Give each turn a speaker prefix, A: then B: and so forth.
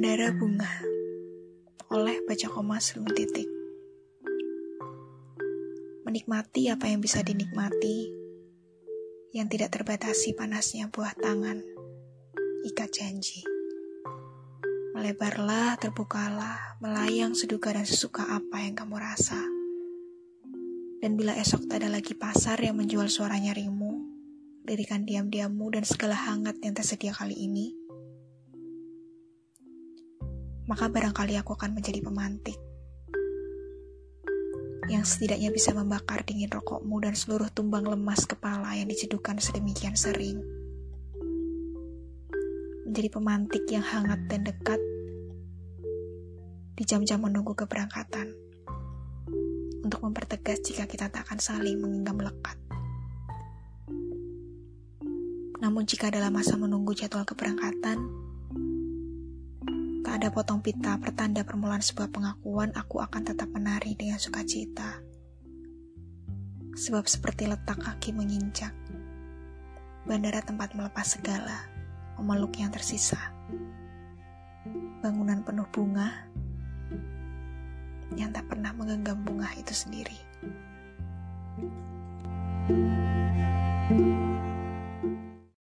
A: Udara bunga oleh baca koma sebelum titik. Menikmati apa yang bisa dinikmati, yang tidak terbatasi panasnya buah tangan, ikat janji. Melebarlah, terbukalah, melayang seduka dan sesuka apa yang kamu rasa. Dan bila esok tak ada lagi pasar yang menjual suara nyarimu, lirikan diam-diammu dan segala hangat yang tersedia kali ini, maka barangkali aku akan menjadi pemantik yang setidaknya bisa membakar dingin rokokmu dan seluruh tumbang lemas kepala yang dicedukan sedemikian sering. Menjadi pemantik yang hangat dan dekat di jam-jam menunggu keberangkatan untuk mempertegas jika kita tak akan saling mengenggam lekat. Namun jika dalam masa menunggu jadwal keberangkatan, Ada potong pita pertanda permulaan sebuah pengakuan, aku akan tetap menari dengan sukacita. Sebab seperti letak kaki menginjak, bandara tempat melepas segala, memeluk yang tersisa. Bangunan penuh bunga yang tak pernah menggenggam bunga itu sendiri. thank you